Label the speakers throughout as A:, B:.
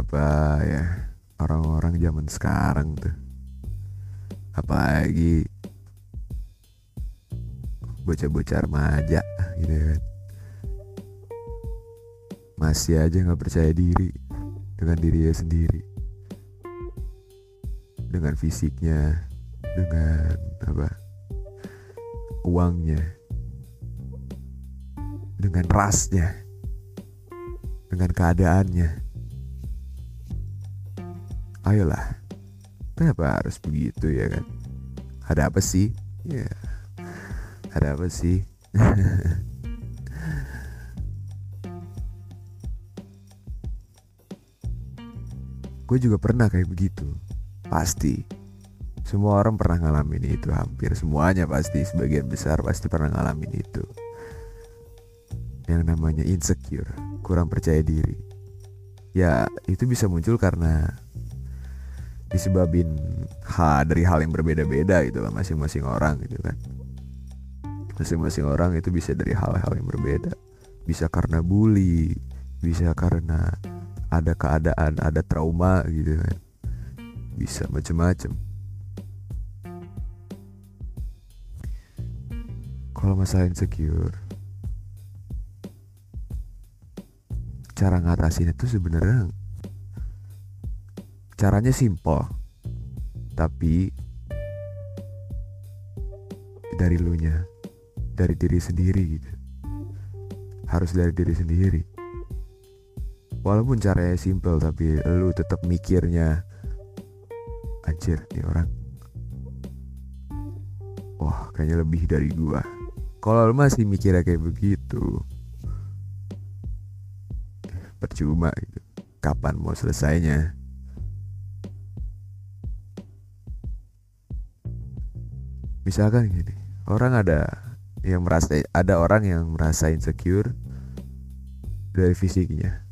A: kenapa ya? Orang-orang zaman sekarang tuh. Apalagi bocah-bocah remaja gitu kan. Masih aja nggak percaya diri dengan dirinya sendiri. Dengan fisiknya dengan apa? Uangnya. Dengan rasnya. Dengan keadaannya ayolah. Kenapa harus begitu ya kan? Ada apa sih? Ya. Ada apa sih? Gue juga pernah kayak begitu. Pasti. Semua orang pernah ngalamin itu hampir semuanya pasti sebagian besar pasti pernah ngalamin itu. Yang namanya insecure kurang percaya diri. Ya itu bisa muncul karena disebabin ha dari hal yang berbeda-beda gitu lah masing-masing orang gitu kan. Masing-masing orang itu bisa dari hal-hal yang berbeda. Bisa karena bully bisa karena ada keadaan ada trauma gitu kan. Bisa macem-macem. Kalau masalah insecure cara ngatasin itu sebenarnya caranya simple. Tapi dari lu nya dari diri sendiri gitu. Harus dari diri sendiri. Walaupun caranya simple tapi lu tetap mikirnya anjir nih orang wah kayaknya lebih dari gua. Kalau lu masih mikirnya kayak begitu percuma gitu. Kapan mau selesainya misalkan gini orang ada yang merasa ada orang yang merasa insecure dari fisiknya.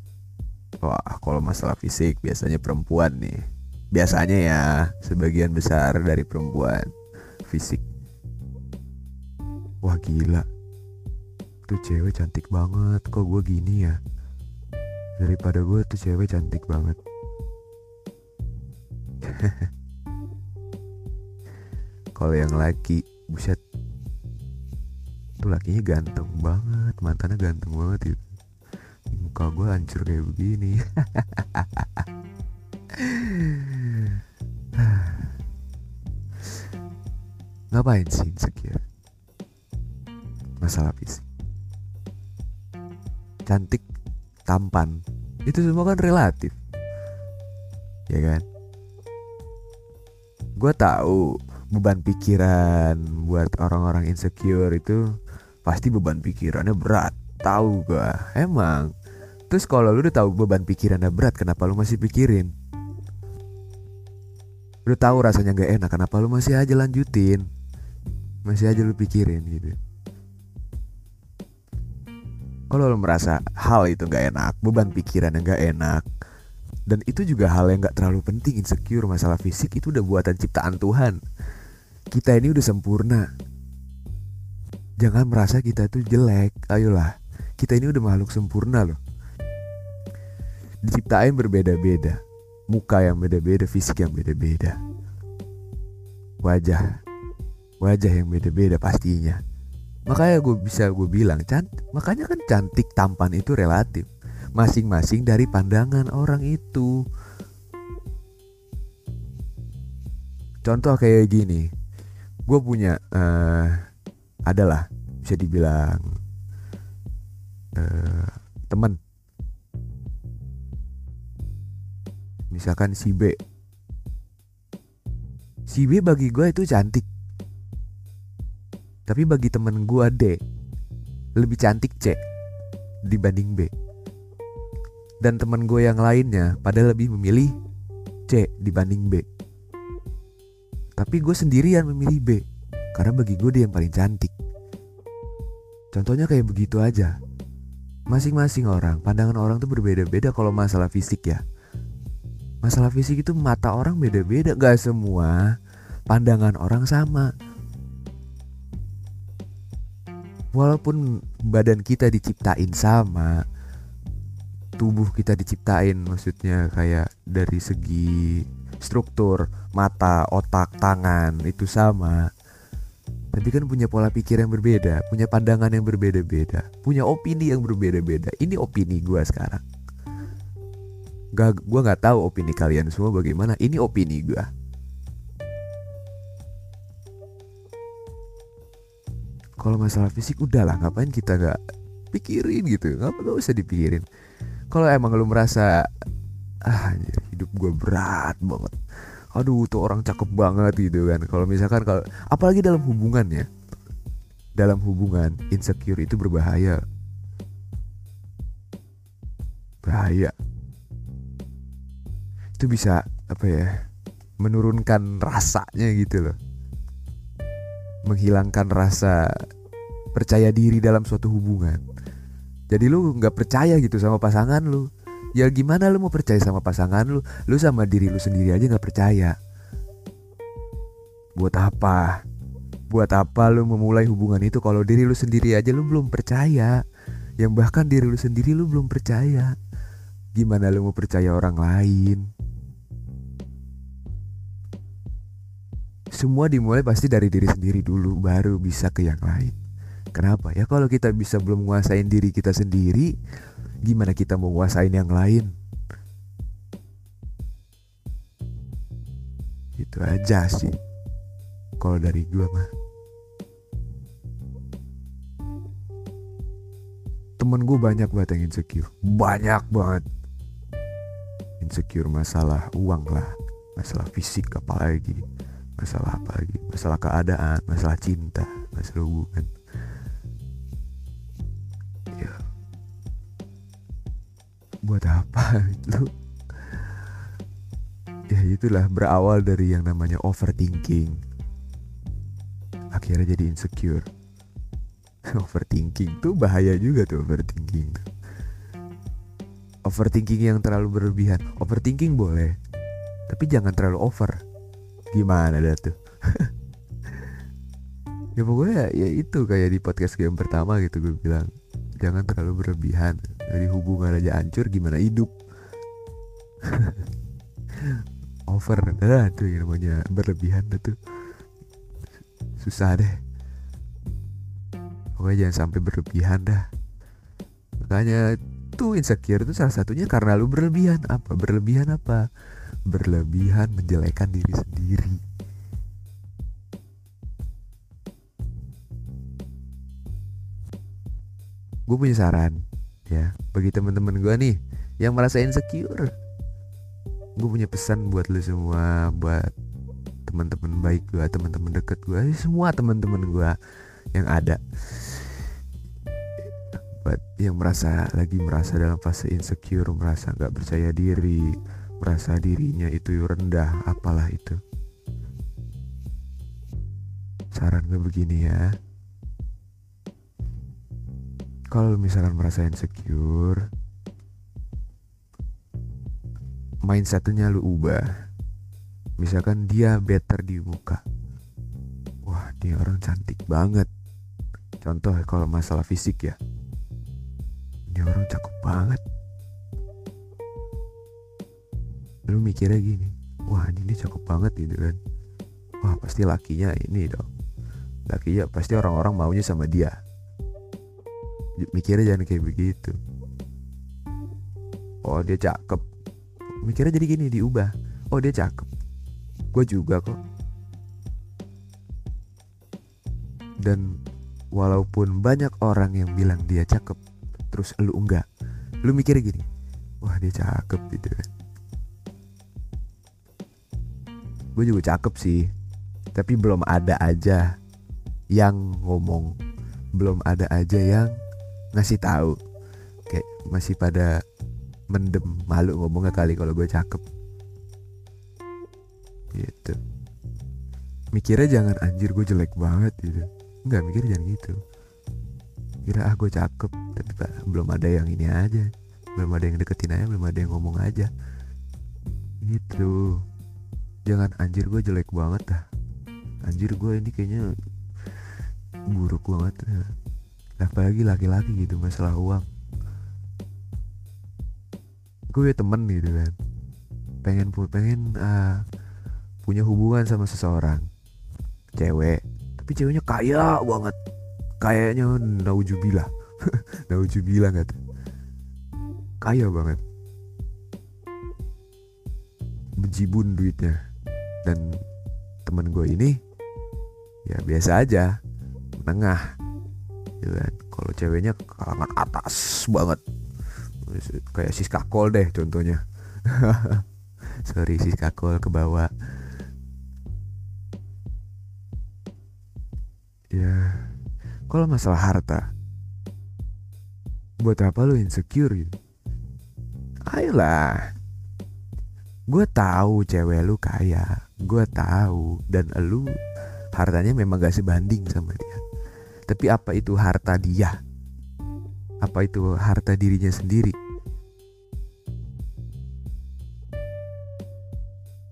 A: Wah kalau masalah fisik biasanya perempuan nih. Biasanya ya sebagian besar dari perempuan fisik. Wah gila. Tuh cewek cantik banget kok gue gini ya? Daripada gue tuh cewek cantik banget kalau yang laki buset. Tuh lakinya ganteng banget mantannya ganteng banget itu muka gue hancur kayak begini. Ngapain sih insecure? Masalah fisik. Cantik tampan itu semua kan relatif. Ya kan? Gue tahu beban pikiran buat orang-orang insecure itu pasti beban pikirannya berat tahu gue emang. Terus kalau lu udah tahu beban pikirannya berat kenapa lu masih pikirin? Udah tahu rasanya gak enak kenapa lu masih aja lanjutin? Masih aja lu pikirin gitu. Kalau lu merasa hal itu gak enak beban pikiran yang gak enak dan itu juga hal yang gak terlalu penting insecure masalah fisik itu udah buatan ciptaan Tuhan kita ini udah sempurna. Jangan merasa kita itu jelek ayolah. Kita ini udah makhluk sempurna loh. Diciptain berbeda-beda. Muka yang beda-beda fisik yang beda-beda. Wajah. Wajah yang beda-beda pastinya. Makanya gue bisa gue bilang cantik makanya kan cantik tampan itu relatif. Masing-masing dari pandangan orang itu. Contoh kayak gini gue punya uh, adalah bisa dibilang uh, teman misalkan si B. Si B bagi gue itu cantik. Tapi bagi temen gue D lebih cantik C dibanding B. Dan teman gue yang lainnya pada lebih memilih C dibanding B tapi gue sendirian memilih B karena bagi gue dia yang paling cantik. Contohnya kayak begitu aja. Masing-masing orang pandangan orang tuh berbeda-beda kalau masalah fisik ya. Masalah fisik itu mata orang beda-beda gak semua pandangan orang sama. Walaupun badan kita diciptain sama tubuh kita diciptain maksudnya kayak dari segi struktur mata otak tangan itu sama. Tapi kan punya pola pikir yang berbeda punya pandangan yang berbeda-beda punya opini yang berbeda-beda. Ini opini gue sekarang. Gak gue nggak tahu opini kalian semua bagaimana. Ini opini gue kalau masalah fisik udahlah ngapain kita nggak pikirin gitu? Nggak nggak usah dipikirin. Kalau emang lu merasa ah hidup gue berat banget aduh tuh orang cakep banget gitu kan. Kalau misalkan kalau apalagi dalam hubungan ya dalam hubungan insecure itu berbahaya. Bahaya. Itu bisa apa ya menurunkan rasanya gitu loh. Menghilangkan rasa percaya diri dalam suatu hubungan. Jadi lu nggak percaya gitu sama pasangan lu. Ya gimana lu mau percaya sama pasangan lu? Lu sama diri lu sendiri aja nggak percaya. Buat apa? Buat apa lu memulai hubungan itu kalau diri lu sendiri aja lu belum percaya? Yang bahkan diri lu sendiri lu belum percaya. Gimana lu mau percaya orang lain? Semua dimulai pasti dari diri sendiri dulu baru bisa ke yang lain. Kenapa? Ya kalau kita bisa belum menguasain diri kita sendiri, gimana kita mau nguasain yang lain? Itu aja sih. Kalau dari gua mah. Temen gue banyak banget yang insecure Banyak banget Insecure masalah uang lah Masalah fisik apalagi masalah apa lagi masalah keadaan masalah cinta masalah hubungan buat apa itu ya itulah berawal dari yang namanya overthinking. Akhirnya jadi insecure. Overthinking tuh bahaya juga tuh overthinking overthinking yang terlalu berlebihan. Overthinking boleh tapi jangan terlalu over. Gimana dah tuh? Ya pokoknya ya itu kayak di podcast game pertama gitu gue bilang. Jangan terlalu berlebihan dari hubungan aja hancur gimana hidup? Over. Dah tuh yang namanya berlebihan tuh susah deh. Pokoknya jangan sampai berlebihan dah. Makanya tuh insecure itu salah satunya karena lu berlebihan. Apa? Berlebihan apa? Berlebihan menjelekan diri sendiri. Gue punya saran ya bagi teman-teman gue nih yang merasa insecure. Gue punya pesan buat lu semua, buat teman-teman baik gue, teman-teman deket gue, semua teman-teman gue yang ada. Buat yang merasa lagi merasa dalam fase insecure, merasa nggak percaya diri, merasa dirinya itu rendah apalah itu. Saran gue begini ya kalau misalkan merasa insecure mindsetnya lu ubah. Misalkan dia better di muka. Wah dia orang cantik banget. Contoh kalau masalah fisik ya. Dia orang cakep banget. Lu mikirnya gini wah ini cakep banget gitu kan. Wah pasti lakinya ini dong. Lakinya pasti orang-orang maunya sama dia mikirnya jangan kayak begitu. Oh dia cakep. Mikirnya jadi gini diubah. Oh dia cakep. Gue juga kok. Dan walaupun banyak orang yang bilang dia cakep terus lu enggak lu mikirnya gini wah dia cakep gitu kan. Gue juga cakep sih tapi belum ada aja yang ngomong. Belum ada aja yang ngasih tahu. Kayak masih pada mendem malu ngomongnya kali kalau gue cakep. Gitu. Mikirnya jangan anjir gue jelek banget gitu. Nggak mikir jangan gitu. Kira ah gue cakep tapi pak, belum ada yang ini aja. Belum ada yang deketin aja belum ada yang ngomong aja. Gitu. Jangan anjir gue jelek banget dah. Anjir gue ini kayaknya buruk banget apalagi laki-laki gitu masalah uang. Gue temen gitu kan. Pengen pengen uh, punya hubungan sama seseorang. Cewek. Tapi ceweknya kaya banget. Kayaknya naujubillah. Naujubillah nggak kaya banget. Bejibun duitnya. Dan temen gue ini ya biasa aja. Menengah gitu kan. Kalau ceweknya kalangan atas banget. Kayak Siska Kol deh contohnya. Sorry Siska Kol ke bawah. Ya kalau masalah harta buat apa lu insecure gitu? Ayolah gue tahu cewek lu kaya gue tahu dan lu hartanya memang gak sebanding sama dia tapi apa itu harta dia apa itu harta dirinya sendiri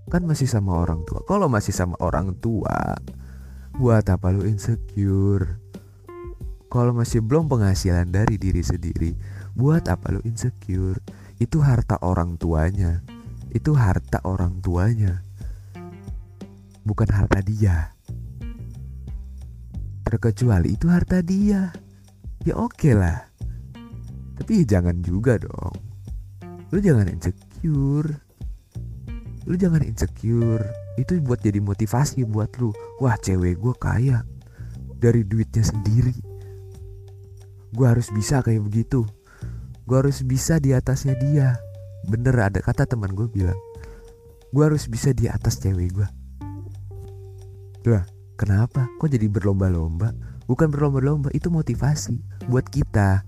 A: kan masih sama orang tua kalau masih sama orang tua Buat apa lu insecure? Kalau masih belum penghasilan dari diri sendiri, buat apa lu insecure? Itu harta orang tuanya. Itu harta orang tuanya. Bukan harta dia. Terkecuali itu harta dia. Ya oke okay lah. Tapi jangan juga dong. Lu jangan insecure. Lu jangan insecure itu buat jadi motivasi buat lu wah cewek gue kaya dari duitnya sendiri gue harus bisa kayak begitu gue harus bisa di atasnya dia bener ada kata teman gue bilang gue harus bisa di atas cewek gue lah kenapa? Kok jadi berlomba-lomba? Bukan berlomba-lomba itu motivasi buat kita.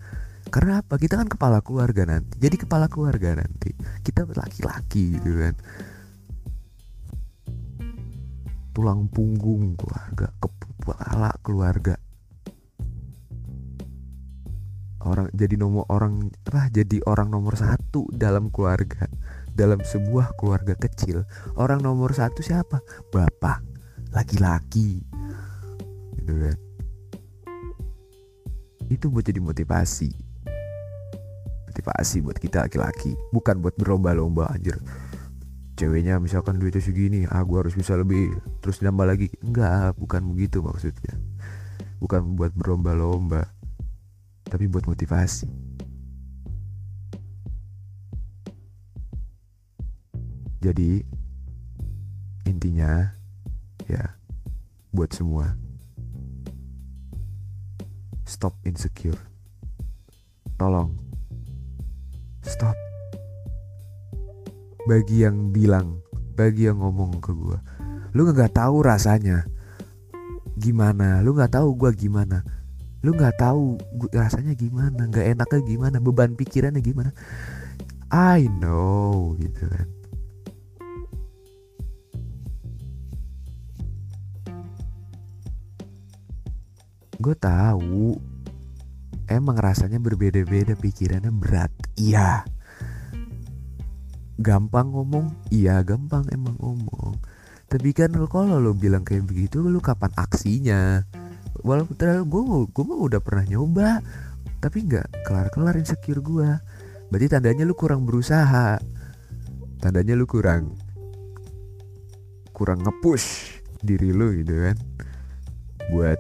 A: Karena apa? Kita kan kepala keluarga nanti. Jadi kepala keluarga nanti kita laki-laki gitu kan. Tulang punggung keluarga kepala keluarga. Orang jadi nomor orang apa? Jadi orang nomor satu dalam keluarga. Dalam sebuah keluarga kecil. Orang nomor satu siapa? Bapak laki-laki. Gitu kan. Itu buat jadi motivasi. Motivasi buat kita laki-laki. Bukan buat berlomba-lomba anjir. Ceweknya misalkan duitnya segini ah gue harus bisa lebih. Terus nambah lagi. Enggak bukan begitu maksudnya. Bukan buat berlomba-lomba tapi buat motivasi. Jadi intinya ya buat semua. Stop insecure. Tolong. Stop. Bagi yang bilang bagi yang ngomong ke gue lu nggak tahu rasanya gimana lu nggak tahu gue gimana lu nggak tahu rasanya gimana nggak enaknya gimana beban pikirannya gimana. I know gitu kan gue tahu. Emang rasanya berbeda-beda pikirannya berat. Iya. Gampang ngomong? Iya gampang emang ngomong. Tapi kan kalau lo bilang kayak begitu lo kapan aksinya? Walaupun terlalu gue gue mah udah pernah nyoba tapi nggak kelar kelar insecure gue berarti tandanya lu kurang berusaha. Tandanya lu kurang kurang ngepush diri lu gitu kan buat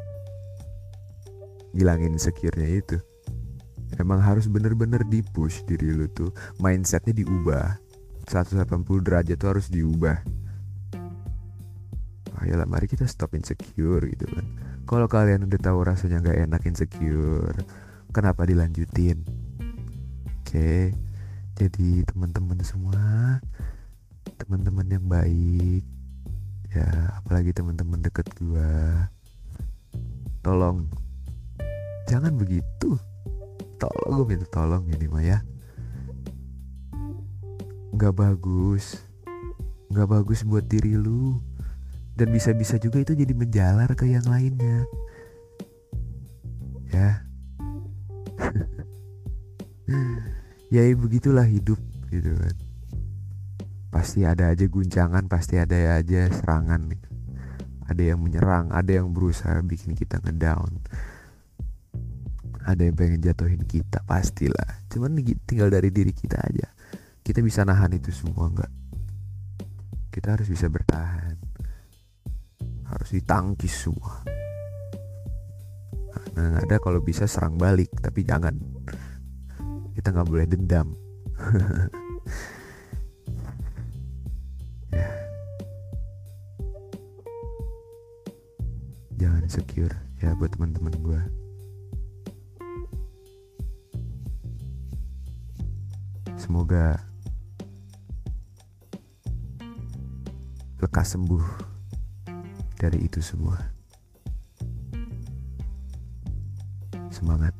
A: ngilangin insecure-nya itu. Emang harus bener-bener di push diri lu tuh. Mindsetnya diubah. 180 derajat tuh harus diubah. Ayolah mari kita stop insecure gitu kan. Kalau kalian udah tahu rasanya nggak enak insecure kenapa dilanjutin? Oke jadi teman-teman semua teman-teman yang baik ya apalagi teman-teman deket gua tolong jangan begitu. Tolong gue minta tolong ini mah ya. Nggak bagus. Nggak bagus buat diri lu. Dan bisa-bisa juga itu jadi menjalar ke yang lainnya. Ya. Ya begitulah hidup gitu kan. Pasti ada aja guncangan pasti ada aja serangan ada yang menyerang ada yang berusaha bikin kita ngedown ada yang pengen jatuhin kita pastilah. Cuman tinggal dari diri kita aja. Kita bisa nahan itu semua nggak? Kita harus bisa bertahan. Harus ditangkis semua. Nah ada kalau bisa serang balik tapi jangan. Kita nggak boleh dendam. Ya. jangan insecure ya buat teman-teman gue semoga lekas sembuh dari itu semua. Semangat